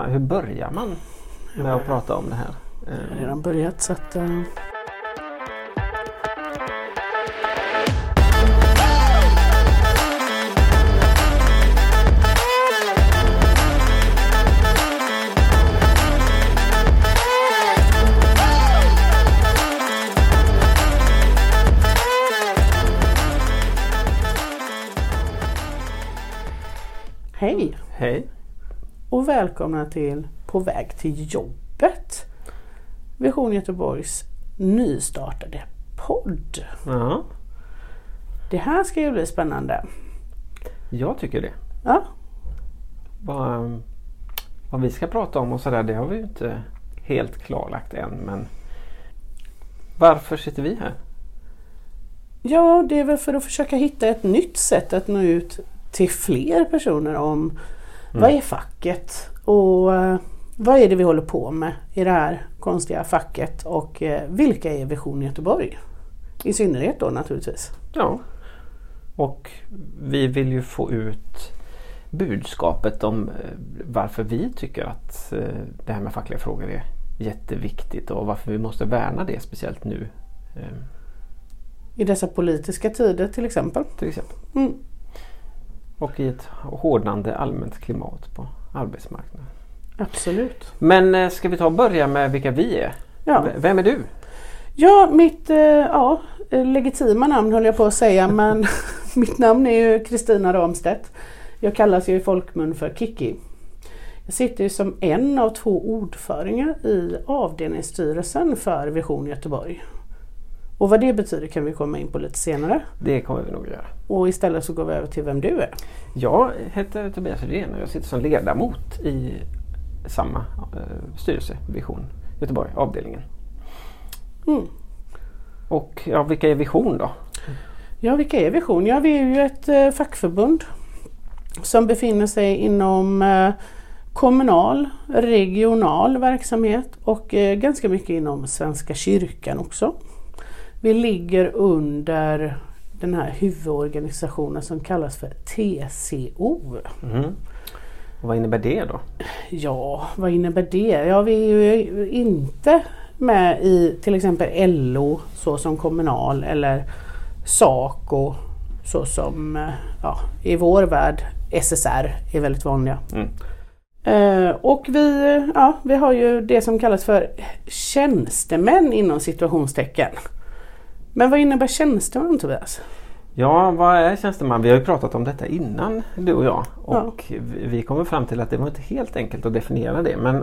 fan, hur börjar man med att prata om det här? Jag har redan börjat så att... eh, välkomna till På väg till jobbet. Vision Göteborgs nystartade podd. Ja, Det här ska ju bli spännande. jag tycker det. Ja, Vad, vad vi ska prata om och sådär det har vi ju inte helt klarlagt än men varför sitter vi här? ja det är väl för att försöka hitta ett nytt sätt att nå ut till fler personer om vad är facket och eh, vad är det vi håller på med i det här konstiga facket och eh, vilka är Vision Göteborg? I synnerhet då naturligtvis. Ja. Och vi vill ju få ut budskapet om eh, varför vi tycker att det här med fackliga frågor är jätteviktigt och varför vi måste värna det speciellt nu. I dessa politiska tider till exempel. Till exempel. Mm. Och i ett hårdnande allmänt klimat på arbetsmarknaden. Absolut. Men eh, ska vi ta och börja med vilka vi är? Ja. Vem är du? Ja, mitt eh, ja, eh, legitima namn höll jag på att säga men mitt namn är ju Kristina Ramstedt. Jag kallas ju i folkmun för Kiki. Jag sitter ju som en av två ordförande i avdelningsstyrelsen för Vision Göteborg. Och vad det betyder kan vi komma in på lite senare. Det kommer vi nog göra. Och istället så går vi över till vem du är. Jag heter Tobias Rydén och jag sitter som ledamot i samma eh, styrelse, Vision Göteborg, avdelningen. Mm. Och ja, vilka är Vision då? Ja, vilka är Vision? Ja, vi är ju ett eh, fackförbund som befinner sig inom eh, kommunal, regional verksamhet och eh, ganska mycket inom Svenska kyrkan också. Vi ligger under den här huvudorganisationen som kallas för TCO. Och vad innebär det då? Ja, vad innebär det? Ja, vi är ju inte med i till exempel LO så som Kommunal eller SACO så som eh, ja, i vår värld SSR är väldigt vanliga. Mm. Eh, och vi, ja, vi har ju det som kallas för tjänstemän inom situationstecken. Men vad innebär tjänsteman Tobias? Ja, vad är tjänsteman? Vi har ju pratat om detta innan du och jag och vi- vi kommer fram till att det var inte helt enkelt att definiera det men eh,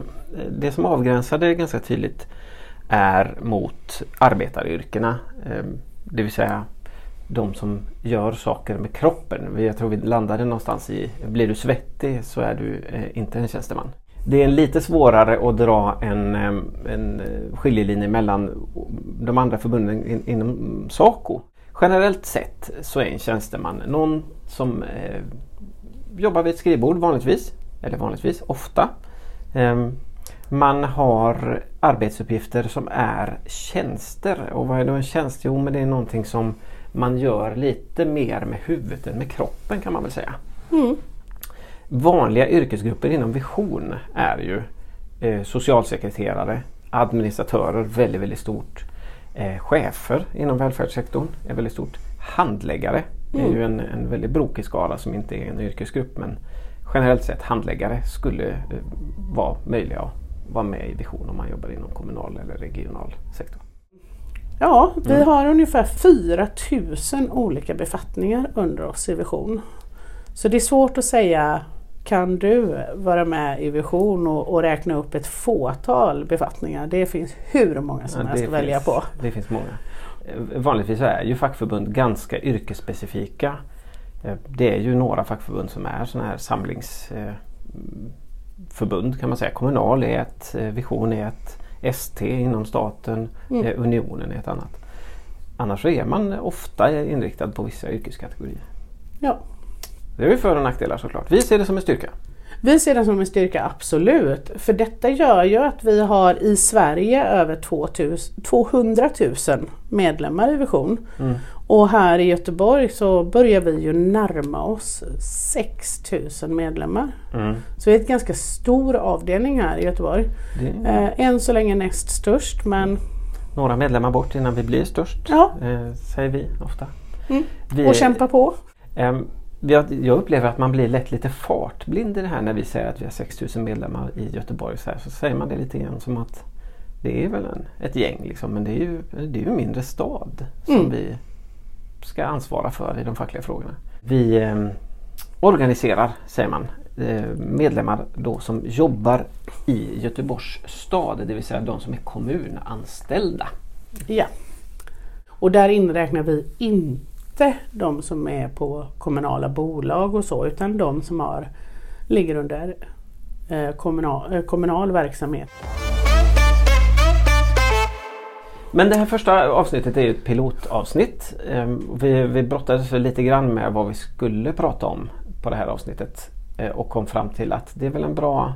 det som avgränsar det ganska tydligt är mot arbetaryrkena. eh, Det vill säga de som gör saker med kroppen. Jag tror vi landade någonstans i, blir du svettig så är du eh, inte en tjänsteman. Det är lite svårare att dra en, en eh, skiljelinje mellan de andra förbunden in, inom SACO. Generellt sett så är en tjänsteman någon som eh, jobbar vid ett skrivbord vanligtvis, eller vanligtvis, ofta. Eh, man har arbetsuppgifter som är tjänster. Och vad är då en tjänst? Jo, men det är någonting som man gör lite mer med huvudet än med kroppen kan man väl säga. Mm. Vanliga yrkesgrupper inom Vision är ju eh, socialsekreterare, administratörer, väldigt, väldigt stort. Eh, chefer inom välfärdssektorn är väldigt stort. Handläggare är ju en, en väldigt brokig skala som inte är en yrkesgrupp men generellt sett handläggare skulle eh, vara möjliga att vara med i Vision om man jobbar inom kommunal eller regional sektor. Ja, vi har ungefär 4000 olika befattningar under oss i Vision. Så det är svårt att säga kan du vara med i Vision och, och räkna upp ett fåtal befattningar? Det finns hur många som Ja, helst att välja finns- på. Det finst många. Eh, Vanligtvis är ju fackförbund ganska yrkesspecifika. Eh, Det är ju några fackförbund som är sådana här samlingsförbund kan man säga. Kommunal är ett, eh, Vision är ett, ST inom staten, Mm. eh, Unionen är ett annat. Annars så är man ofta inriktad på vissa yrkeskategorier. Ja. Det är ju för och nackdelar såklart. Vi ser det som en styrka. Vi ser den som en styrka, absolut. För detta gör ju att vi har i Sverige över 2000, 200 000 medlemmar i Vision. Mm. Och här i Göteborg så börjar vi ju närma oss 6 000 medlemmar. Mm. Så vi är ett ganska stor avdelning här i Göteborg. Det är Eh, än så länge näst störst men några medlemmar bort innan vi blir störst, ja, eh, säger vi ofta. Mm. Vi, och kämpa på. Ehm, jag, upplever att man blir lätt lite fartblind i det här när vi säger att vi har 6000 medlemmar i Göteborg. Så, här, så säger man det lite grann som att det är väl en, ett gäng liksom, men det är ju, det är ju en mindre stad som Mm. vi ska ansvara för i de fackliga frågorna. Vi ehm, organiserar, säger man, eh, medlemmar då som jobbar i Göteborgs stad, det vill säga de som är kommunanställda. Ja. Och där inräknar vi inte de som är på kommunala bolag och så utan de som har, ligger under eh, kommunal, eh, kommunal verksamhet. Men det här första avsnittet är ju ett pilotavsnitt. Ehm, vi, vi brottades lite grann med vad vi skulle prata om på det här avsnittet eh, och kom fram till att det är väl en bra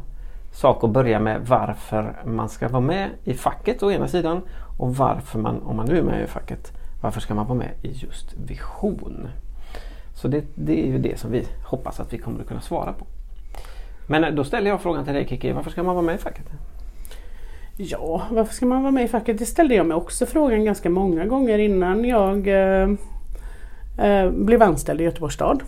sak att börja med varför man ska vara med i facket å ena sidan och varför man, om man nu är med i facket, varför ska man vara med i just Vision? Så det, det är ju det som vi hoppas att vi kommer att kunna svara på. Men eh, då ställer jag frågan till dig Kiki, varför ska man vara med i facket? Ja, varför ska man vara med i facket? Det ställde jag mig också frågan ganska många gånger innan jag eh, eh, blev anställd i Göteborgs stad.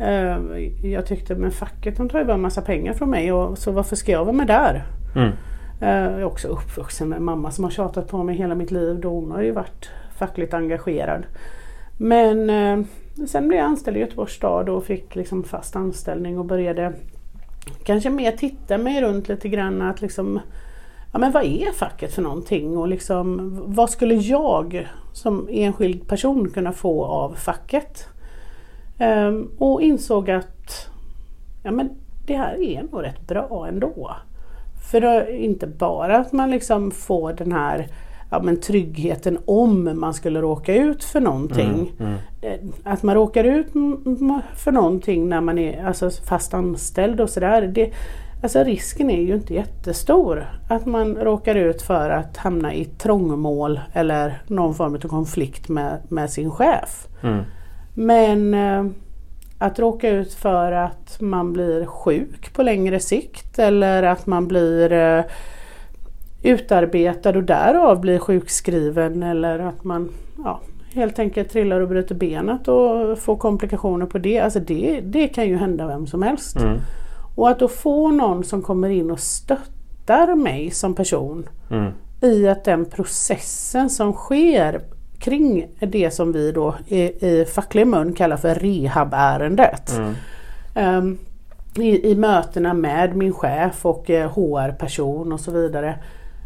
Eh, jag tyckte men facket de tar ju bara en massa pengar från mig och så varför ska jag vara med där? Mm. Eh, Jag är också uppvuxen med en mamma som har tjatat på mig hela mitt liv. Då hon har ju varit fackligt engagerad. Men eh, sen blev jag anställd i Göteborgs stad och fick liksom fast anställning och började kanske mer titta mig runt lite grann att liksom Ja men vad är facket för någonting och liksom vad skulle jag som enskild person kunna få av facket? Ehm, och insåg att ja men det här är nog rätt bra ändå. För det är inte bara att man liksom får den här ja, men tryggheten om man skulle råka ut för någonting. Mm. Eh, Att man råkar ut för någonting när man är alltså, fast anställd och sådär. Alltså risken är ju inte jättestor att man råkar ut för att hamna i trångmål eller någon form av konflikt med, med sin chef. Mm. Men eh, att råka ut för att man blir sjuk på längre sikt eller att man blir eh, utarbetad och därav blir sjukskriven eller att man ja, helt enkelt trillar och bryter benet och får komplikationer på det. Alltså det, det kan ju hända vem som helst. Mm. Och att då få någon som kommer in och stöttar mig som person Mm. i att den processen som sker kring det som vi då i, i facklig mun kallar för rehabärendet. Mm. Ehm, i, I mötena med min chef och eh, HR-person och så vidare.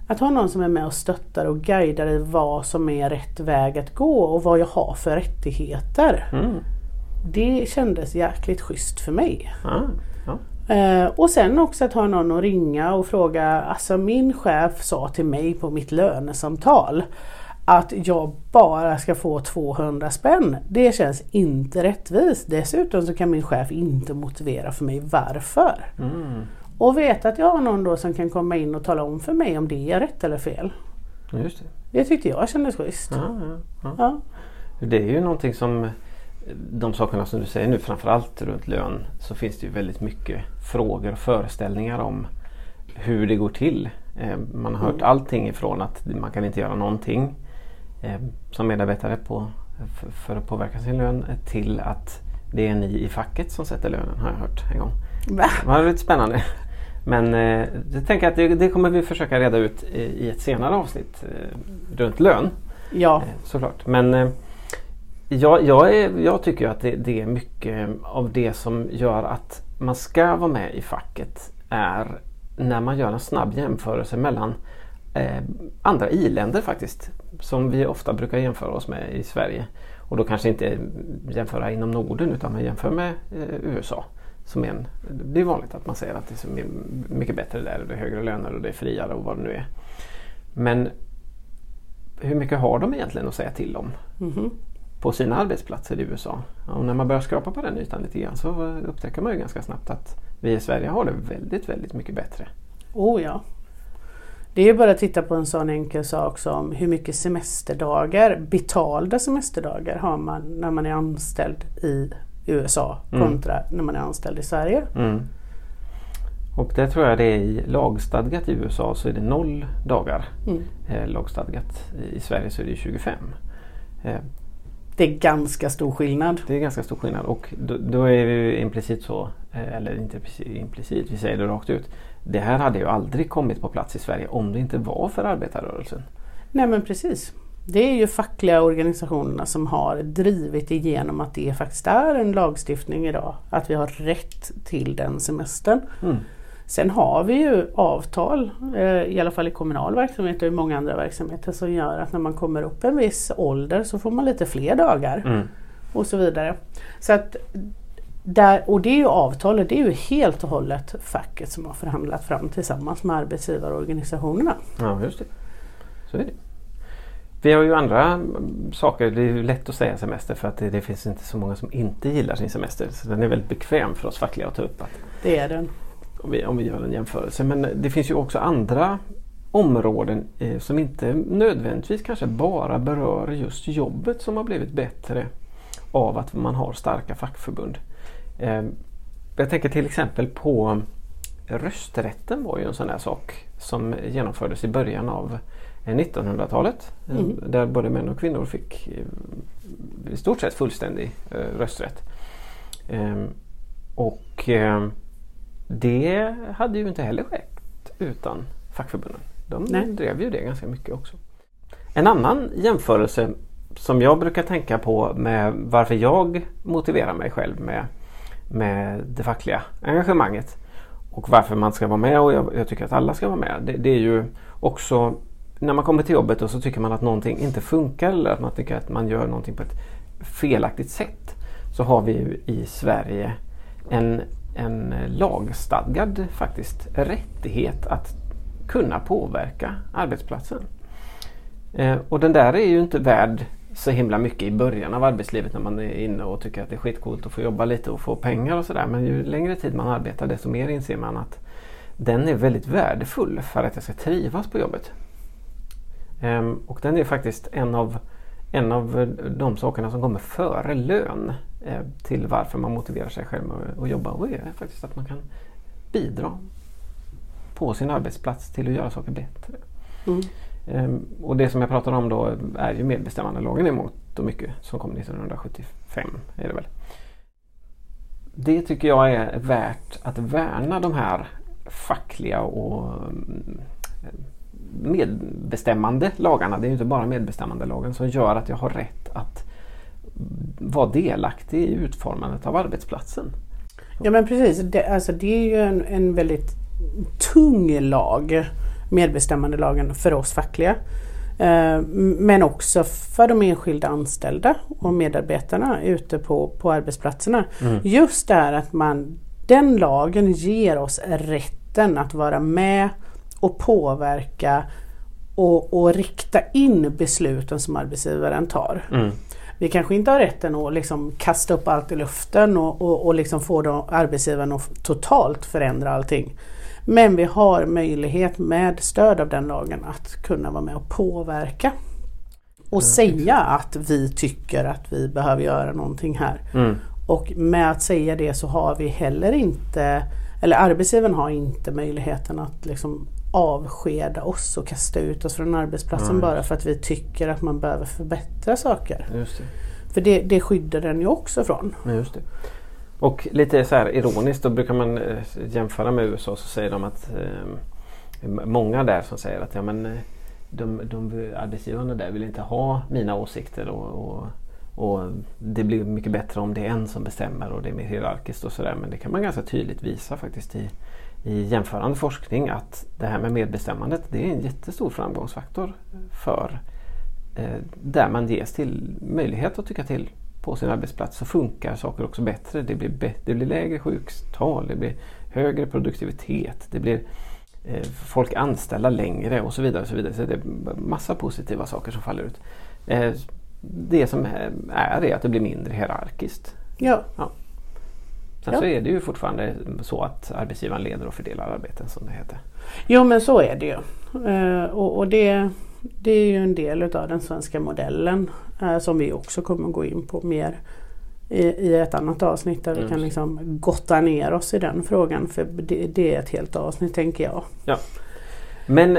Att ha någon som är med och stöttar och guidar i vad som är rätt väg att gå och vad jag har för rättigheter. Mm. Det kändes jäkligt schysst för mig. Ja. Ja. Eh, och sen också att ha någon att ringa och fråga, alltså min chef sa till mig på mitt lönesamtal att jag bara ska få 200 spänn. Det känns inte rättvist. Dessutom så kan min chef inte motivera för mig varför. Mm. Och veta att jag har någon då som kan komma in och tala om för mig om det är rätt eller fel. Just det. Det tyckte jag kändes schysst. Ja, ja, ja. Ja. Det är ju någonting som de sakerna som du säger nu framförallt runt lön så finns det ju väldigt mycket frågor och föreställningar om hur det går till. Eh, Man har hört Mm. allting ifrån att man kan inte göra någonting eh, som medarbetare på, för att påverka sin lön till att det är ni i facket som sätter lönen har jag hört en gång. Va? Det var lite spännande. Men eh, jag tänker att det, det kommer vi försöka reda ut i, i ett senare avsnitt eh, runt lön. Ja. Eh, Såklart. Men eh, jag, jag, är, jag tycker att det, det är mycket av det som gör att man ska vara med i facket är när man gör en snabb jämförelse mellan eh, andra i-länder faktiskt. Som vi ofta brukar jämföra oss med i Sverige. Och då kanske inte jämföra inom Norden utan man jämför med eh, USA. Som en, det är vanligt att man säger att det är så mycket bättre där och det är högre löner och det är friare och vad det nu är. Men hur mycket har de egentligen att säga till om Mhm. på på sina arbetsplatser i USA. Och när man börjar skrapa på den ytan lite grann så upptäcker man ju ganska snabbt att vi i Sverige har det väldigt, väldigt mycket bättre. Oh ja. Det är bara att titta på en sån enkel sak som hur mycket semesterdagar, betalda semesterdagar har man när man är anställd i USA mm. kontra mm. när man är anställd i Sverige. Mm. Och det tror jag det är i lagstadgat i USA så är det noll dagar mm. eh, lagstadgat. I Sverige så är det 25. Eh, det är ganska stor skillnad. Det är ganska stor skillnad och då, då är det implicit så, eh, eller inte implicit, vi säger det rakt ut. Det här hade ju aldrig kommit på plats i Sverige om det inte var för arbetarrörelsen. Nej men precis. Det är ju fackliga organisationerna som har drivit igenom att det faktiskt är en lagstiftning idag. Att vi har rätt till den semestern. Mm. Sen har vi ju avtal, eh, i alla fall i kommunal verksamhet och i många andra verksamheter som gör att när man kommer upp en viss ålder så får man lite fler dagar. Mm. Och så vidare. Så att där, och det är ju avtalet, det är ju helt och hållet facket som har förhandlat fram tillsammans med arbetsgivarorganisationerna. Ja, just det. Så är det. Vi har ju andra saker, det är ju lätt att säga semester för att det, det, finns inte så många som inte gillar sin semester. Så den är väldigt bekväm för oss fackliga att ta upp. Att, det är den. Om vi, om vi gör en jämförelse. Men det finns ju också andra områden eh, som inte nödvändigtvis kanske bara berör just jobbet som har blivit bättre av att man har starka fackförbund. Eh, jag tänker till exempel på rösträtten var ju en sån här sak som genomfördes i början av 1900-talet. Eh, mm. Där både män och kvinnor fick i stort sett fullständig rösträtt. Och det hade ju inte heller skett utan fackförbunden. De Nej. drev ju det ganska mycket också. En annan jämförelse som jag brukar tänka på med varför jag motiverar mig själv med, med det fackliga engagemanget och varför man ska vara med och jag, jag tycker att alla ska vara med. Det, det, är ju också när man kommer till jobbet och så tycker man att någonting inte funkar eller att man tycker att man gör någonting på ett felaktigt sätt. Så har vi ju i Sverige en en lagstadgad faktiskt rättighet att kunna påverka arbetsplatsen. Eh, och den där är ju inte värd så himla mycket i början av arbetslivet när man är inne och tycker att det är skitcoolt att få jobba lite och få pengar och sådär. Men ju längre tid man arbetar desto mer inser man att den är väldigt värdefull för att jag ska trivas på jobbet. Ehm, och den är faktiskt en av, en av de sakerna som kommer före lön. Eh, till varför man motiverar sig själv med att jobba och det är faktiskt att man kan bidra på sin arbetsplats till att göra saker bättre. Mm. Ehm, och det som jag pratar om då är ju medbestämmandelagen emot och mycket som kom 1975 är det väl. Det tycker jag är värt att värna de här fackliga och mm, medbestämmande lagarna. Det är inte bara medbestämmandelagen som gör att jag har rätt att vara delaktig i utformandet av arbetsplatsen. Ja men precis, det, alltså det är ju en, en väldigt tung lag, medbestämmandelagen för oss fackliga. Eh, men också för de enskilda anställda och medarbetarna ute på, på arbetsplatserna. Mm. Just det här att man, den lagen ger oss rätten att vara med och påverka och, och rikta in besluten som arbetsgivaren tar. Mm vi kanske inte har rätten att liksom kasta upp allt i luften och, och, och liksom få då arbetsgivaren att totalt förändra allting. Men vi har möjlighet med stöd av den lagen att kunna vara med och påverka. Och mm. säga att vi tycker att vi behöver göra någonting här. Mm. Och med att säga det så har vi heller inte, eller arbetsgivaren har inte möjligheten att liksom avskeda oss och kasta ut oss från arbetsplatsen mm. bara för att vi tycker att man behöver förbättra saker. Just det. För det, det skyddar den ju också från. Just det. Och lite så här ironiskt då brukar man eh, jämföra med USA så säger de att eh, många där som säger att ja, men, eh, de, de arbetsgivarna där vill inte ha mina åsikter och, och, och, det blir mycket bättre om det är en som bestämmer och det är mer hierarkiskt och sådär. Men det kan man ganska tydligt visa faktiskt i, i jämförande forskning att det här med medbestämmandet det är en jättestor framgångsfaktor för eh, där man ges till möjlighet att tycka till på sin arbetsplats så funkar saker också bättre. Det blir, be det blir lägre sjuktal, det blir högre produktivitet, det blir eh, folk anställda längre och så vidare. Och så vidare. Så det är massa positiva saker som faller ut. Eh, det som är, är att det blir mindre hierarkiskt. Ja. ja. Sen ja. så är det ju fortfarande så att arbetsgivaren leder och fördelar arbeten som det heter. Jo men så är det ju. Uh, och, och det, det är ju en del utav den svenska modellen uh, som vi också kommer gå in på mer i, i ett annat avsnitt där vi mm. kan liksom gotta ner oss i den frågan. För det, det är ett helt avsnitt tänker jag. Ja. Men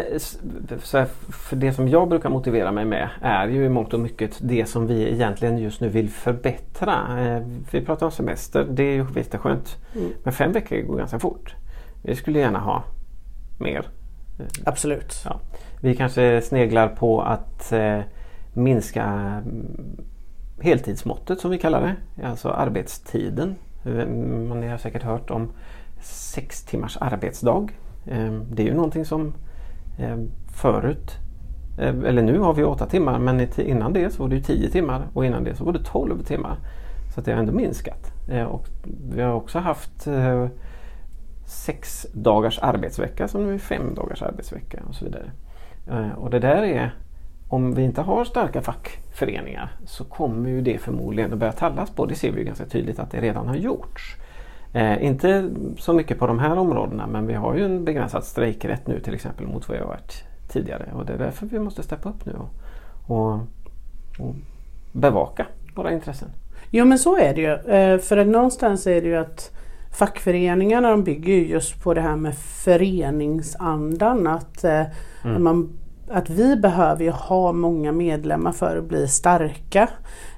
så här, för det som jag brukar motivera mig med är ju i mångt och mycket det som vi egentligen just nu vill förbättra. Eh, vi pratar om semester, det är ju visst är skönt. Mm. Men fem veckor går ganska fort. Vi skulle gärna ha mer. Absolut. Ja. Vi kanske sneglar på att eh, minska mm, heltidsmåttet som vi kallar det. Alltså arbetstiden. Man har säkert hört om sex timmars arbetsdag. Eh, det är ju någonting som Eh, förut, eh, eller nu har vi åtta timmar men innan det så var det tio timmar och innan det så var det tolv timmar. Så det har ändå minskat. Eh, och vi har också haft eh, sex dagars arbetsvecka som nu är fem dagars arbetsvecka och så vidare. Eh, och det där är, om vi inte har starka fackföreningar så kommer ju det förmodligen att börja tallas på. Det ser vi ganska tydligt att det redan har gjorts. Eh, inte så mycket på de här områdena men vi har ju en begränsad strejkrätt nu till exempel mot vad vi har varit tidigare och det är därför vi måste steppa upp nu och, och, och bevaka våra intressen. Jo men så är det ju. Eh, för att någonstans är det ju att fackföreningarna de bygger just på det här med föreningsandan. Att, eh, mm. man, att vi behöver ju ha många medlemmar för att bli starka.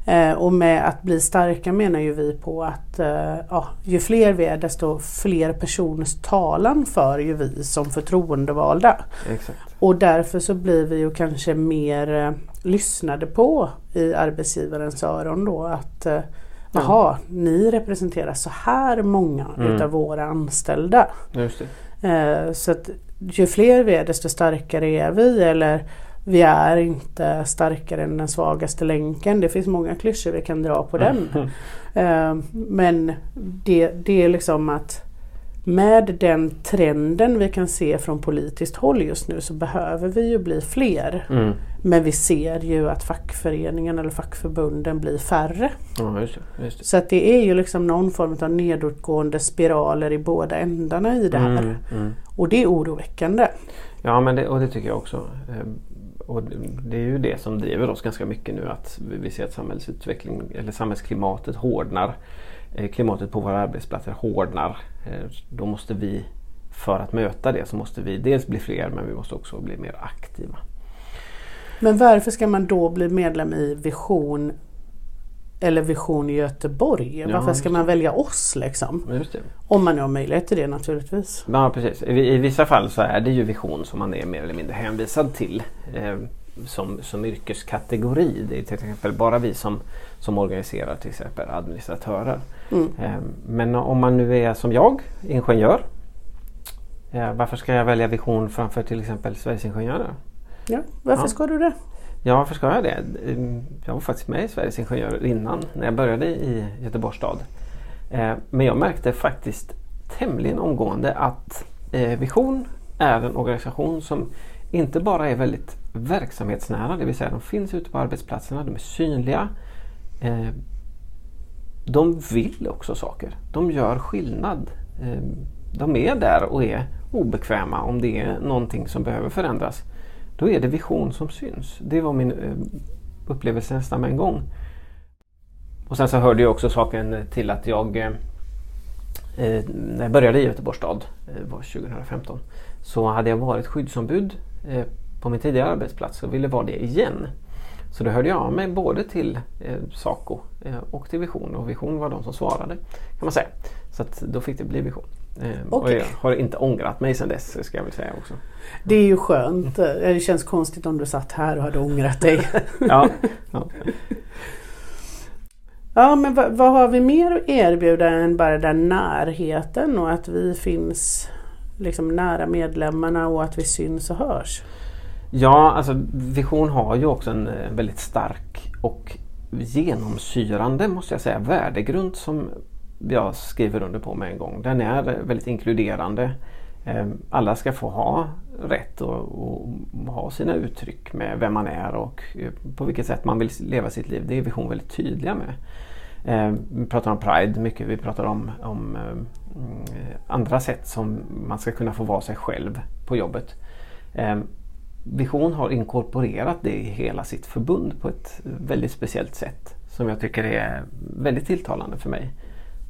Eh, och med att bli starka menar ju vi på att eh, ja, ju fler vi är desto fler personers talan för ju vi som förtroendevalda. Exakt. Och därför så blir vi ju kanske mer eh, lyssnade på i arbetsgivarens öron då att eh, Jaha, mm. ni representerar så här många mm. utav våra anställda. Eh, så att ju fler vi är desto starkare är vi eller vi är inte starkare än den svagaste länken. Det finns många klyschor vi kan dra på den. Mm. Men det, det är liksom att med den trenden vi kan se från politiskt håll just nu så behöver vi ju bli fler. Mm. Men vi ser ju att fackföreningen eller fackförbunden blir färre. Ja, just det, just det. Så att det är ju liksom någon form av nedåtgående spiraler i båda ändarna i det här. Mm, mm. Och det är oroväckande. Ja men det, och det tycker jag också. Ehm, och det är ju det som driver oss ganska mycket nu att vi ser att samhällsutveckling eller samhällsklimatet hårdnar. Eh, klimatet på våra arbetsplatser hårdnar. Eh, då måste vi för att möta det så måste vi dels bli fler men vi måste också bli mer aktiva. Men varför ska man då bli medlem i Vision eller Vision Göteborg. Varför ska man välja oss liksom? Om man nu har möjlighet till det naturligtvis. Ja precis. I, I, vissa fall så är det ju Vision som man är mer eller mindre hänvisad till. Eh, som, som yrkeskategori. Det är till exempel bara vi som, som organiserar till exempel administratörer. Mm. Eh, men om man nu är som jag, ingenjör. Eh, varför ska jag välja Vision framför till exempel Sveriges Ingenjörer? Ja, varför ja. ska du det? Ja, varför ska jag det? Jag var faktiskt med i Sveriges Ingenjörer innan när jag började i Göteborgs stad. Eh, men jag märkte faktiskt tämligen omgående att eh, Vision är en organisation som inte bara är väldigt verksamhetsnära, det vill säga de finns ute på arbetsplatserna, de är synliga. Eh, de vill också saker. De gör skillnad. De är där och är obekväma om det är någonting som behöver förändras. Då är det vision som syns. Det var min eh, upplevelse nästan med en gång. Och sen så hörde ju också saken till att jag eh, eh, när jag började i Göteborgs stad, eh, var 2015, så hade jag varit skyddsombud eh, på min tidigare arbetsplats och ville vara det igen. Så då hörde jag av mig både till eh, Saco eh, och till Vision och Vision var de som svarade kan man säga. Så att då fick det bli Vision. Eh, okay. Och jag har inte ångrat mig sedan dess ska jag väl säga också. Det är ju skönt. Det känns konstigt om du satt här och hade ångrat dig. ja, ja. ja men vad, vad, har vi mer att erbjuda än bara den närheten och att vi finns liksom nära medlemmarna och att vi syns och hörs? Ja, alltså Vision har ju också en väldigt stark och genomsyrande måste jag säga värdegrund som jag skriver under på med en gång. Den är väldigt inkluderande. Ehm, alla ska få ha rätt att ha sina uttryck med vem man är och eh, på vilket sätt man vill leva sitt liv. Det är Vision väldigt tydliga med. Ehm, vi pratar om Pride mycket, vi pratar om, om eh, andra sätt som man ska kunna få vara sig själv på jobbet. Ehm, vision har inkorporerat det i hela sitt förbund på ett väldigt speciellt sätt som jag tycker är väldigt tilltalande för mig.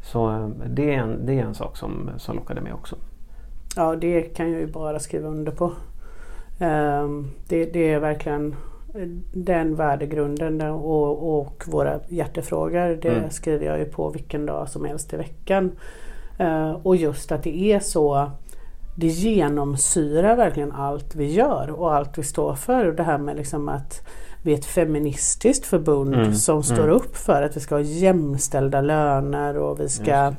Så eh, det är en, det är en sak som, som lockade mig också. Ja, det kan jag ju bara skriva under på. Um, det, det, är verkligen den värdegrunden och, och våra hjärtefrågor. Det mm. skriver jag ju på vilken dag som helst i veckan. Uh, och just att det är så det genomsyrar verkligen allt vi gör och allt vi står för. Och det här med liksom att vi är ett feministiskt förbund mm. som står mm. upp för att vi ska ha jämställda löner och vi ska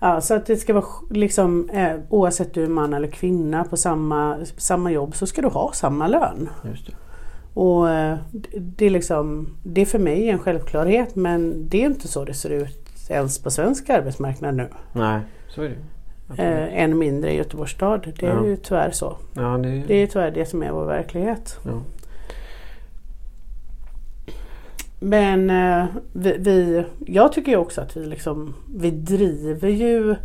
Ja, så att det ska vara liksom eh, oavsett du är man eller kvinna på samma, samma jobb så ska du ha samma lön. Och eh, det, är liksom, det är för mig en självklarhet men det är inte så det ser ut ens på svensk arbetsmarknad nu. Nej, så är det eh, än mindre i Göteborgs stad. Det är ja. ju tyvärr så. Ja, det, är... det är tyvärr det som är vår verklighet. Ja. Men eh, vi, vi, jag tycker ju också att vi, liksom, vi driver ju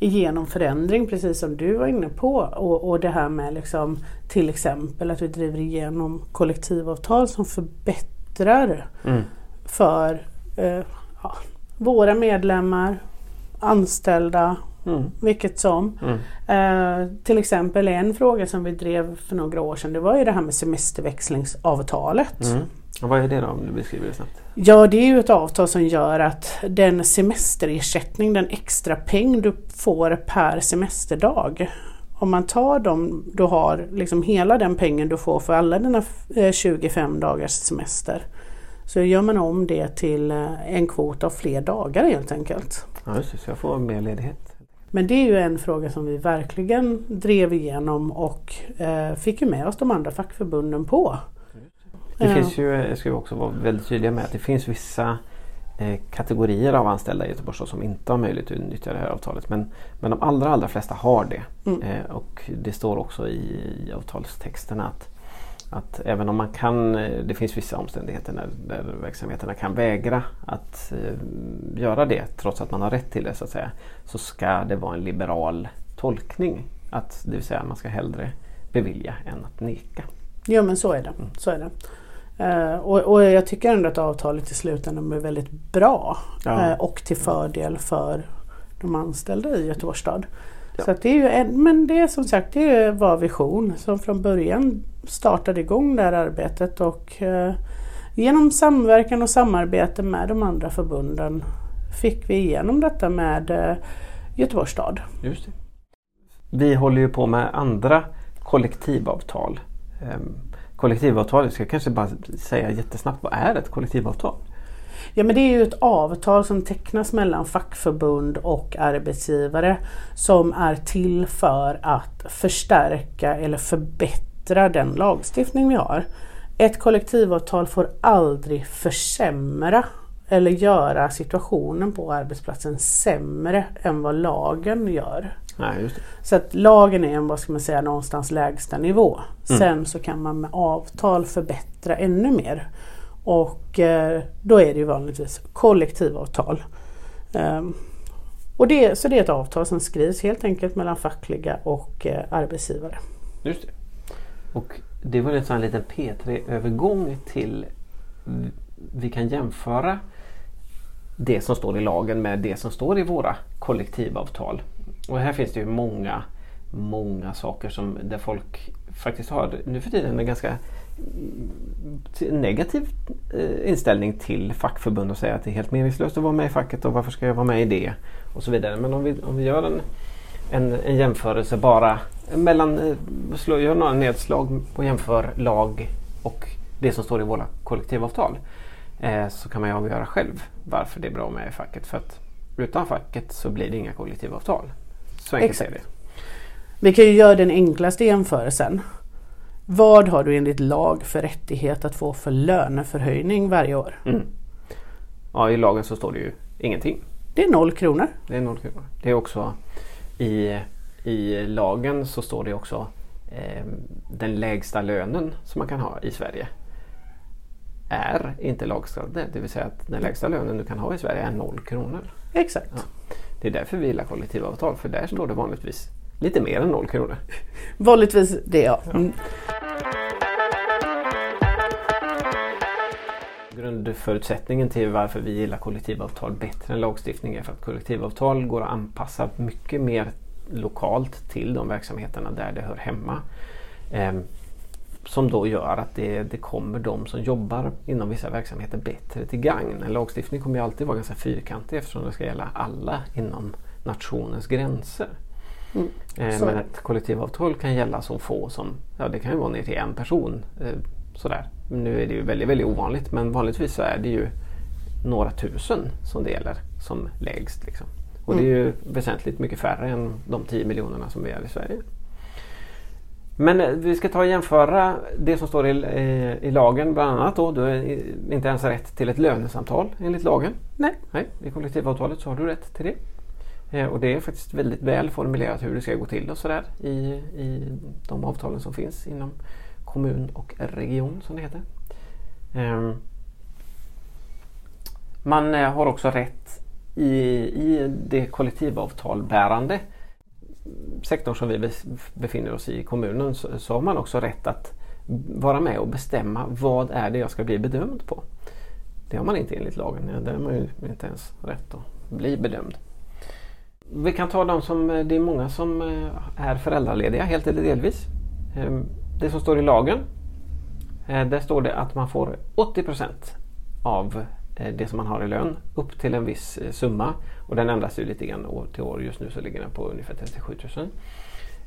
igenom förändring precis som du var inne på. Och, och det här med liksom, till exempel att vi driver igenom kollektivavtal som förbättrar mm. för eh, ja, våra medlemmar, anställda, mm. vilket som. Mm. Eh, till exempel en fråga som vi drev för några år sedan det var ju det här med semesterväxlingsavtalet. Mm. Och vad är det då om du beskriver det snabbt? Ja det är ju ett avtal som gör att den semesterersättning, den extra peng du får per semesterdag om man tar dem, du har liksom hela den pengen du får för alla dina 25 eh, dagars semester. Så gör man om det till eh, en kvot av fler dagar helt enkelt. Ja just det, så jag får mer ledighet. Men det är ju en fråga som vi verkligen drev igenom och eh, fick med oss de andra fackförbunden på. Det ja. finns ju, ska också vara väldigt tydlig med att det finns vissa eh, kategorier av anställda i Göteborg som inte har möjlighet att utnyttja det här avtalet. Men, men de allra, allra flesta har det. Mm. Eh, och det står också i, i avtalstexterna att, att även om man kan, eh, det finns vissa omständigheter när, där verksamheterna kan vägra att eh, göra det trots att man har rätt till det så att säga. Så ska det vara en liberal tolkning. Att, det vill säga man ska hellre bevilja än att neka. Ja men så är det. Mm. Så är det. Uh, och, och, jag tycker ändå att avtalet i slutändan är väldigt bra ja. uh, och till fördel för de anställda i Göteborgs stad. Ja. Så det är ju en, men det är som sagt det var Vision som från början startade igång det här arbetet och uh, genom samverkan och samarbete med de andra förbunden fick vi igenom detta med Göteborgs stad. Just det. Vi håller ju på med andra kollektivavtal. Um, kollektivavtal, jag ska kanske bara säga jättesnabbt, vad är ett kollektivavtal? Ja men det är ju ett avtal som tecknas mellan fackförbund och arbetsgivare som är till för att förstärka eller förbättra den lagstiftning vi har. Ett kollektivavtal får aldrig försämra eller göra situationen på arbetsplatsen sämre än vad lagen gör. Nej, så att lagen är en, vad ska man säga, någonstans lägsta nivå. Mm. Sen så kan man med avtal förbättra ännu mer. Och eh, då är det ju vanligtvis kollektivavtal. Um, och det, så det är ett avtal som skrivs helt enkelt mellan fackliga och eh, arbetsgivare. Just det. Och det var en sån liten P3-övergång till vi kan jämföra det som står i lagen med det som står i våra kollektivavtal. Och här finns det ju många, många saker som där folk faktiskt har nu för tiden en ganska mm, negativ eh, inställning till fackförbund och säga att det är helt meningslöst att vara med i facket och varför ska jag vara med i det? Och så vidare. Men om vi, om vi gör en, en, en jämförelse bara mellan, eh, slå, gör några nedslag och jämför lag och det som står i våra kollektivavtal. Eh, så kan man ju avgöra själv varför det är bra med i facket. För att utan facket så blir det inga kollektivavtal. Så enkelt Exakt. är det. Vi kan ju göra den enklaste jämförelsen. Vad har du enligt lag för rättighet att få för löneförhöjning varje år? Mm. Ja, i lagen så står det ju ingenting. Det är noll kronor. Det är noll kronor. Det är också i, i lagen så står det också eh, den lägsta lönen som man kan ha i Sverige är inte lagstadgad. Det vill säga att den lägsta lönen du kan ha i Sverige är noll kronor. Exakt. Ja. Det är därför vi gillar kollektivavtal för där står det vanligtvis lite mer än noll kronor. Vanligtvis det ja. Mm. Grundförutsättningen till varför vi gillar kollektivavtal bättre än lagstiftning är för att kollektivavtal går att anpassa mycket mer lokalt till de verksamheterna där det hör hemma. Som då gör att det, det kommer de som jobbar inom vissa verksamheter bättre till gagn. En lagstiftning kommer ju alltid vara ganska fyrkantig eftersom det ska gälla alla inom nationens gränser. Mm. Eh, men ett kollektivavtal kan gälla så få som, ja det kan ju vara ner till en person. Eh, sådär. Nu är det ju väldigt, väldigt ovanligt men vanligtvis så är det ju några tusen som det gäller som lägst. Liksom. Och mm. det är ju väsentligt mycket färre än de 10 miljonerna som vi är i Sverige. Men eh, vi ska ta och jämföra det som står i, eh, i lagen bland annat. Då. Du har inte ens rätt till ett lönesamtal enligt lagen. Nej. Nej I kollektivavtalet så har du rätt till det. Eh, och det är faktiskt väldigt väl formulerat hur det ska gå till och sådär i, i de avtalen som finns inom kommun och region som det heter. Ehm, man har också rätt i, i det kollektivavtalbärande sektorn som vi befinner oss i, kommunen, så, så har man också rätt att vara med och bestämma vad är det jag ska bli bedömd på. Det har man inte enligt lagen. Där har man ju inte ens rätt att bli bedömd. Vi kan ta de som, det är många som eh, är föräldralediga helt eller delvis. Ehm, det som står i lagen, eh, där står det att man får 80% av det som man har i lön upp till en viss eh, summa och den ändras ju lite grann år till år. Just nu så ligger den på ungefär 37 000.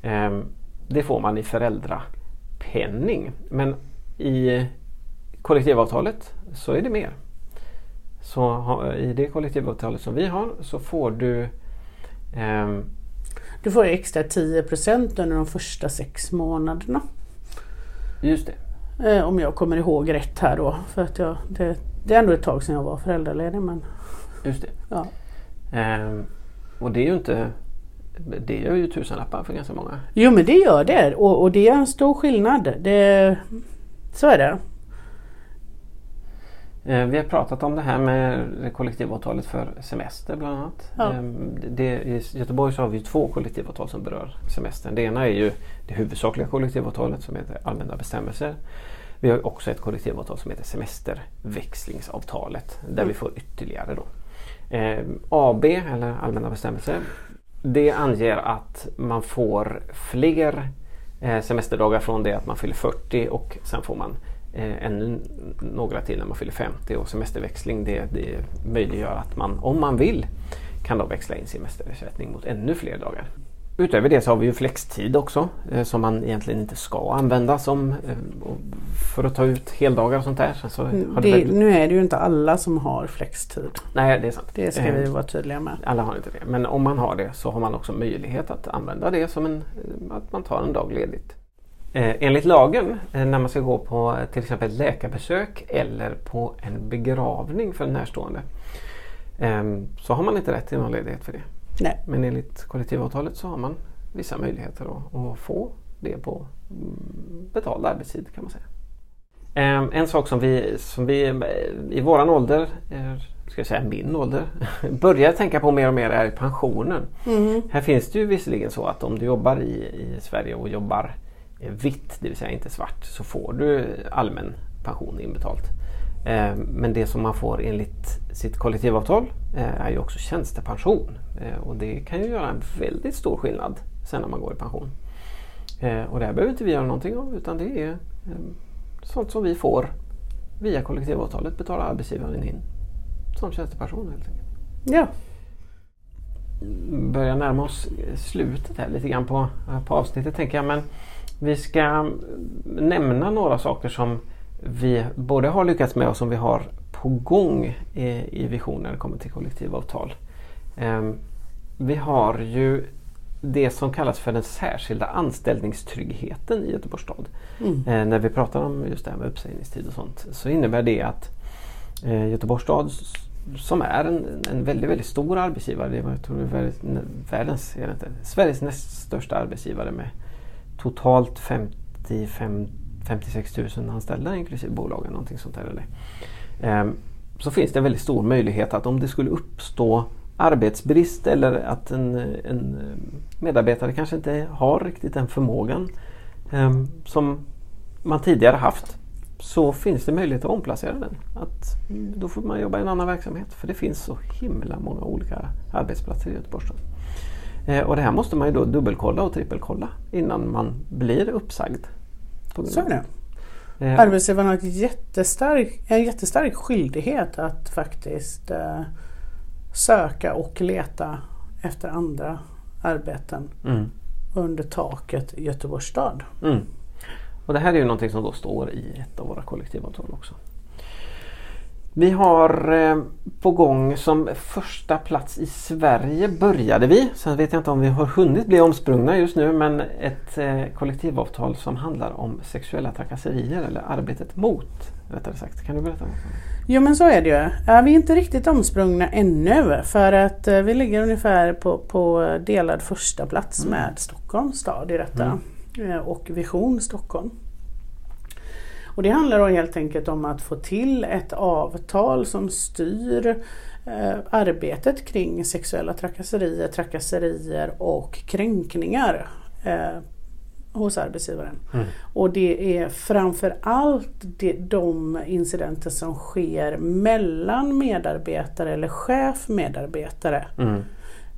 Ehm, det får man i föräldrapenning men i kollektivavtalet så är det mer. Så i det kollektivavtalet som vi har så får du um, Du får extra 10% under de första sex månaderna. Just det. Eh, om jag kommer ihåg rätt här då. För att jag, det det är ändå ett tag sedan jag var föräldraledig. Men... Just det. Ja. Ehm, och det är ju inte det gör ju tusenlappar för ganska många. Jo men det gör det och, och det är en stor skillnad. Det, så är det. Ehm, vi har pratat om det här med kollektivavtalet för semester bland annat. Ja. Ehm, det, I Göteborg så har vi två kollektivavtal som berör semestern. Det ena är ju det huvudsakliga kollektivavtalet som heter allmänna bestämmelser. Vi har också ett kollektivavtal som heter semesterväxlingsavtalet där mm. vi får ytterligare då. Eh, AB eller allmänna bestämmelser det anger att man får fler eh, semesterdagar från det att man fyller 40 och sen får man eh, ännu några till när man fyller 50 och semesterväxling det, det möjliggör att man om man vill kan då växla in semesterersättning mot ännu fler dagar. Utöver det så har vi ju flextid också eh, som man egentligen inte ska använda som, eh, för att ta ut heldagar och sånt där. Så det, det nu är det ju inte alla som har flextid. Nej det är sant. Det ska vi vara tydliga med. Alla har inte det. Men om man har det så har man också möjlighet att använda det som en, eh, att man tar en dag ledigt. enligt lagen när man ska gå på till exempel läkarbesök eller på en begravning för en närstående så har man inte rätt till någon ledighet för det. Nej. Men enligt kollektivavtalet så har man vissa möjligheter att, att få det på mm, betald arbetstid kan man säga. Ehm, en sak som vi, som vi i våran ålder, ska jag säga min ålder, börjar tänka på mer och mer är pensionen. Mm. Här finns det ju visserligen så att om du jobbar i, i Sverige och jobbar vitt, det vill säga inte svart, så får du allmän pension inbetalt. Ehm, men det som man får enligt sitt kollektivavtal eh, är ju också tjänstepension. Eh, och det kan ju göra en väldigt stor skillnad sen när man går i pension. Eh, och det här behöver inte vi göra någonting av utan det är sånt som vi får via kollektivavtalet betalar arbetsgivaren in som tjänstepension helt enkelt. Ja. Börjar närma oss slutet här lite grann på, på avsnittet tänker jag men vi ska nämna några saker som vi både har lyckats med och som vi har på gång i, visionen när det kommer till kollektivavtal. Um, vi har ju det som kallas för den särskilda anställningstryggheten i Göteborgs stad. Mm. Eh, när vi pratar om just det här med uppsägningstid och sånt så innebär det att eh, Göteborgs stad som är en, en väldigt, väldigt stor arbetsgivare, jag tror det är världens, är det inte, Sveriges näst största arbetsgivare med totalt 55, 56 000 anställda inklusive bolagen. Någonting sånt där, eller? Ehm, så finns det en väldigt stor möjlighet att om det skulle uppstå arbetsbrist eller att en, en medarbetare kanske inte har riktigt den förmågan ehm, som man tidigare haft så finns det möjlighet att omplacera den. Att, då får man jobba i en annan verksamhet för det finns så himla många olika arbetsplatser i Göteborg. Eh, och det här måste man ju då dubbelkolla och trippelkolla innan man blir uppsagd. Så är det. Eh. Arbetsgivaren har jättestark, en jättestark skyldighet att faktiskt eh, söka och leta efter andra arbeten mm. under taket i Göteborgs stad. Mm. Och det här är ju någonting som då står i ett av våra kollektivavtal också. Vi har eh, på gång som första plats i Sverige började vi. Sen vet jag inte om vi har hunnit bli omsprungna just nu men ett eh, kollektivavtal som handlar om sexuella trakasserier eller arbetet mot rättare sagt. Kan du berätta? Något? Jo men så är det ju. Vi är inte riktigt omsprungna ännu för att eh, vi ligger ungefär på, på delad första plats mm. med Stockholms stad i detta. Mm. Och Vision Stockholm. Och det handlar då helt enkelt om att få till ett avtal som styr eh, arbetet kring sexuella trakasserier, trakasserier och kränkningar eh, hos arbetsgivaren. Mm. Och det är framförallt det, de incidenter som sker mellan medarbetare eller chef medarbetare. Mm.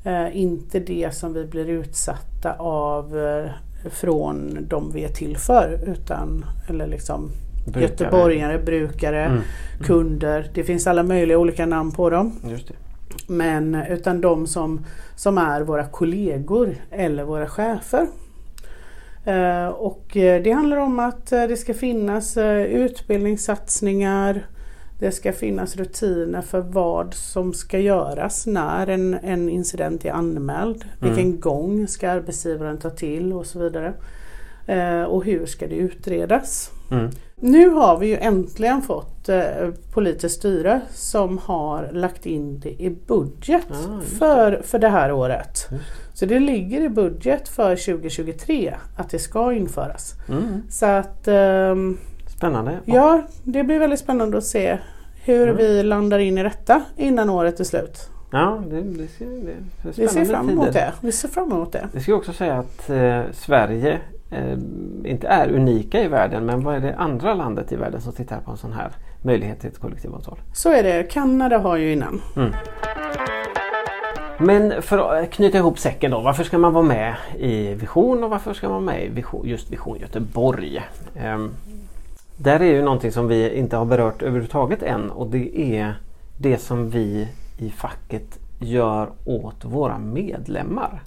Eh, inte det som vi blir utsatta av eh, från de vi är till för utan eller liksom brukare. göteborgare, brukare, mm. Kunder. Det finns alla möjliga olika namn på dem. Men utan de som, som är våra kollegor eller våra chefer. Uh, och uh, det handlar om att det ska finnas utbildningssatsningar. Det ska finnas rutiner för vad som ska göras när en, en incident är anmäld. Mm. Vilken gång ska arbetsgivaren ta till och så vidare. och hur ska det utredas? Mm. Nu har vi ju äntligen fått eh, politiskt styre som har lagt in det i budget ah, för, för det här året. Så det ligger i budget för 2023 att det ska införas. Mm. Så att, eh, Spännande. Ja, det blir väldigt spännande att se hur mm. vi landar in i detta innan året är slut. Ja, det, det, ser, det vi ser fram emot det. Vi ser fram emot det. Vi ska också säga att eh, Sverige eh, inte är unika i världen men vad är det andra landet i världen som tittar på en sån här möjlighet till ett kollektivavtal? Så är det, Kanada har ju innan. Mm. Men för att knyta ihop säcken då, varför ska man vara med i Vision och varför ska man vara med i Vision, just Vision Göteborg? Um, där är ju någonting som vi inte har berört överhuvudtaget än och det är det som vi i facket gör åt våra medlemmar.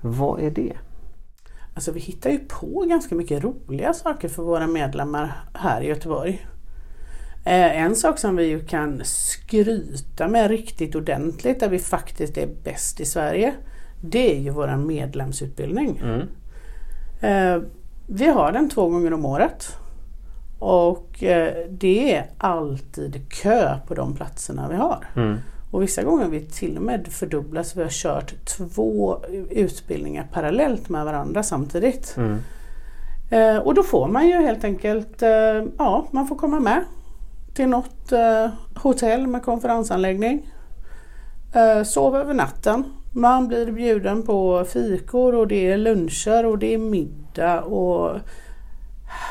Vad är det? Alltså vi hittar ju på ganska mycket roliga saker för våra medlemmar här i Göteborg. Eh, en sak som vi kan skryta med riktigt ordentligt där vi faktiskt är bäst i Sverige. Det är ju vår medlemsutbildning. Mm. Eh, vi har den två gånger om året. Och eh, det är alltid kö på de platserna vi har. Mm. Och vissa gånger har vi till och med fördubblat så vi har kört två utbildningar parallellt med varandra samtidigt. Mm. Eh, och då får man ju helt enkelt, eh, ja man får komma med till något eh, hotell med konferensanläggning. Eh, sova över natten. Man blir bjuden på fikor och det är luncher och det är middag och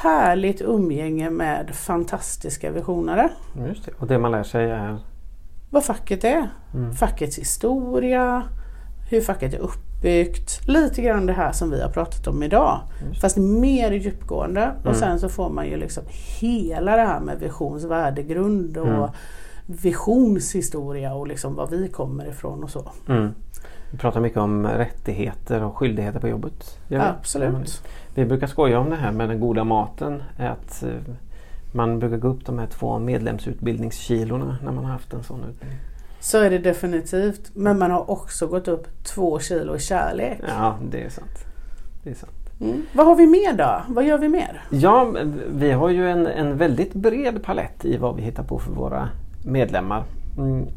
härligt umgänge med fantastiska visionärer. Just det. Och det man lär sig är? Vad facket är. Mm. Fackets historia, hur facket är uppbyggt. Lite grann det här som vi har pratat om idag. Just. Fast mer djupgående. Mm. Och sen så får man ju liksom hela det här med visions värdegrund och mm. visionshistoria och liksom var vi kommer ifrån och så. Mm. Vi pratar mycket om rättigheter och skyldigheter på jobbet. Absolut. Vi brukar skoja om det här med den goda maten. Att eh, man brukar gå upp de här två medlemsutbildningskilorna när man har haft en sån utbildning. Så är det definitivt. Men man har också gått upp två kilo i kärlek. Ja, det är sant. Det är sant. Mm. Vad har vi mer då? Vad gör vi mer? Ja, vi har ju en, en väldigt bred palett i vad vi hittar på för våra medlemmar. Mm.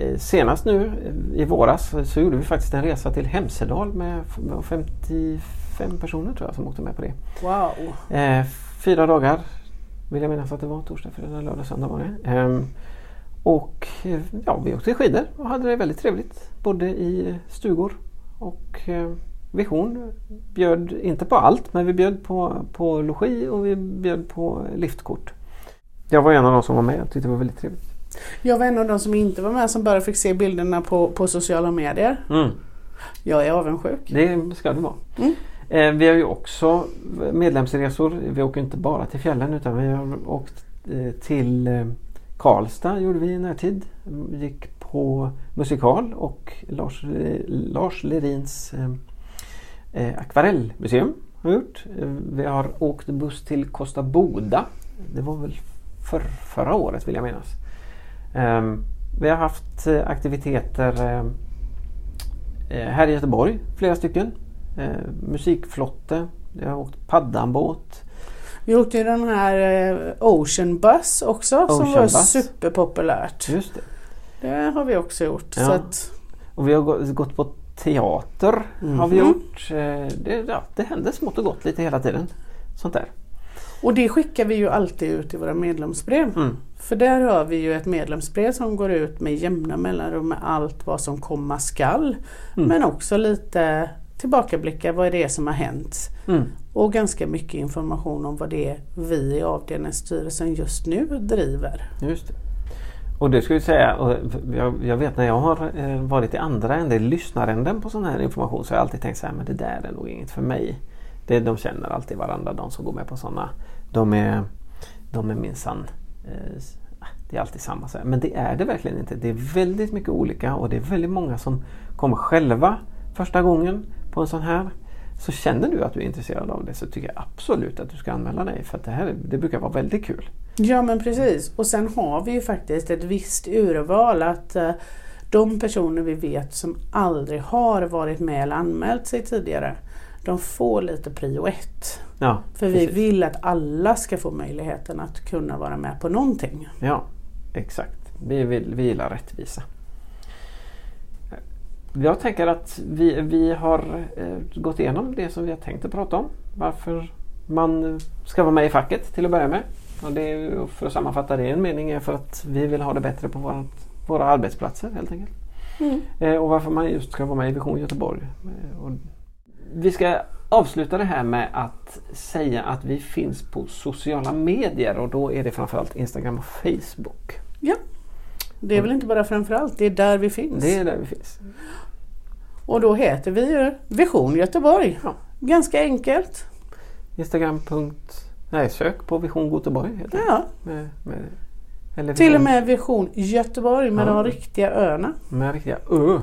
Eh, senast nu i våras så gjorde vi faktiskt en resa till Hemsedal med 55 fem personer tror jag som åkte med på det. Wow! Eh, fyra dagar vill jag minnas att det var. Torsdag, fredag, lördag, söndag var det. Eh, och eh, ja, vi åkte skidor och hade det väldigt trevligt. Både i stugor och eh, Vision bjöd inte på allt men vi bjöd på, på logi och vi bjöd på liftkort. Jag var en av de som var med och tyckte det var väldigt trevligt. Jag var en av de som inte var med som bara fick se bilderna på, på sociala medier. Mm. Jag är avundsjuk. Det ska det vara. Mm. Eh, vi har ju också medlemsresor. Vi åker inte bara till fjällen utan vi har åkt eh, till eh, Karlstad gjorde vi i närtid. Gick på musikal och Lars, Lars Lerins eh, akvarellmuseum har vi gjort. Vi har åkt buss till Kosta Boda. Det var väl för, förra året vill jag minnas. Ehm, vi har haft aktiviteter eh, här i Göteborg, flera stycken. Eh, musikflotte, vi har åkt paddanbåt. Vi åkte ju den här eh, Ocean Bus också som Ocean var Bus. superpopulärt. Just det. Det har vi också gjort. Ja. Att, Och vi har gå- gått på teater. har vi gjort. Eh, det, ja, det händer smått och gott lite hela tiden. Sånt där. och det skickar vi ju alltid ut i våra medlemsbrev. Mm. För där har vi ju ett medlemsbrev som går ut med jämna mellanrum med allt vad som komma skall. Mm. Men också lite tillbakablickar, vad är det som har hänt? Mm. Och ganska mycket information om vad det är vi i avdelningsstyrelsen just nu driver. Just det. Och det ska vi säga, och jag, jag vet när jag har eh, varit i andra änden, lyssnaränden på sån här information så har jag alltid tänkt så här, men det där är nog inget för mig. Det, de känner alltid varandra de som går med på sådana. De är, de är minsann, eh, s- det är alltid samma. Så här. Men det är det verkligen inte. Det är väldigt mycket olika och det är väldigt många som kommer själva första gången på en sån här. Så känner du att du är intresserad av det så tycker jag absolut att du ska anmäla dig för att det här det brukar vara väldigt kul. Ja men precis. Och sen har vi ju faktiskt ett visst urval att eh, de personer vi vet som aldrig har varit med eller anmält sig tidigare de får lite prio ett. Ja, För vi precis. vill att alla ska få möjligheten att kunna vara med på någonting. Ja, exakt. Vi, vill, vi gillar rättvisa. Jag tänker att vi, vi har eh, gått igenom det som vi har tänkt att prata om. Varför man ska vara med i facket till att börja med. Och det är ju, för att sammanfatta det, en mening är för att vi vill ha det bättre på våra, våra arbetsplatser helt enkelt. Eh, och varför man just ska vara med i Vision Göteborg. Eh, och vi ska avsluta det här med att säga att vi finns på sociala medier och då är det framförallt Instagram och Facebook. Ja. Det är väl inte bara framförallt, det är där vi finns. Det är där vi finns. Och då heter vi ju Vision Göteborg. Ja. Ganska enkelt. Instagram. Nej, sök på Vision Göteborg. Enkelt. Ja. Med, med, eller Till och med Vision Göteborg med Ja. de riktiga öarna. Med riktiga ö.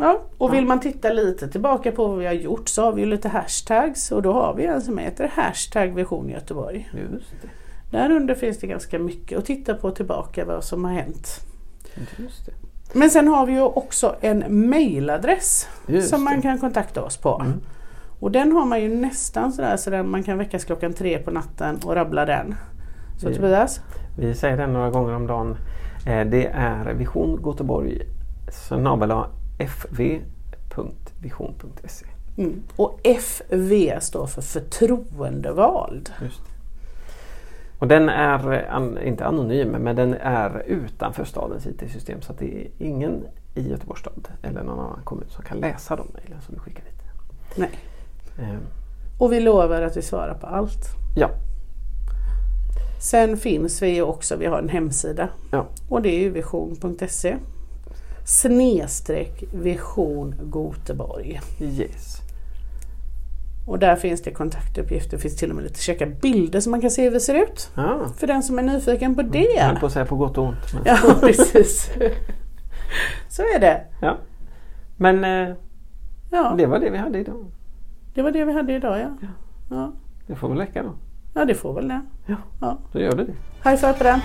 Ja, och vill man titta lite tillbaka på vad vi har gjort så har vi ju lite hashtags och då har vi en som heter hashtag Vision Göteborg. Just det. Där under finns det ganska mycket att titta på tillbaka vad som har hänt. Men sen har vi ju också en mailadress som man kan kontakta oss på. Mm. Och den har man ju nästan sådär så där man kan väckas klockan tre på natten och rabbla den. Så Ja. Tobias? Vi säger det några gånger om dagen. Eh, Det är Vision Göteborg fv.vision.se. Mm. Och FV står för förtroendevald. Just. Och den är an, inte anonym men den är utanför stadens IT-system så att det är ingen i Göteborgs stad eller någon annan kommun som kan läsa de mejlen som vi skickar dit. Nej. Eh, Och vi lovar att vi svarar på allt. Ja, Sen finns vi också, vi har en hemsida. Ja. Och det är vision.se. Snedstreck Vision Goteborg. yes. Och där finns det kontaktuppgifter, det finns till och med lite käcka bilder som man kan se hur det ser ut. Ja, För den som är nyfiken på jag det. höll på att säga på gott och ont. Men, Ja, precis. Så är det. ja. men eh, Ja, det var det vi hade idag. det var det vi hade idag ja. Ja, Det får väl räcka då. ja det får väl det. Ja, Ja. då gör det det. High five på den.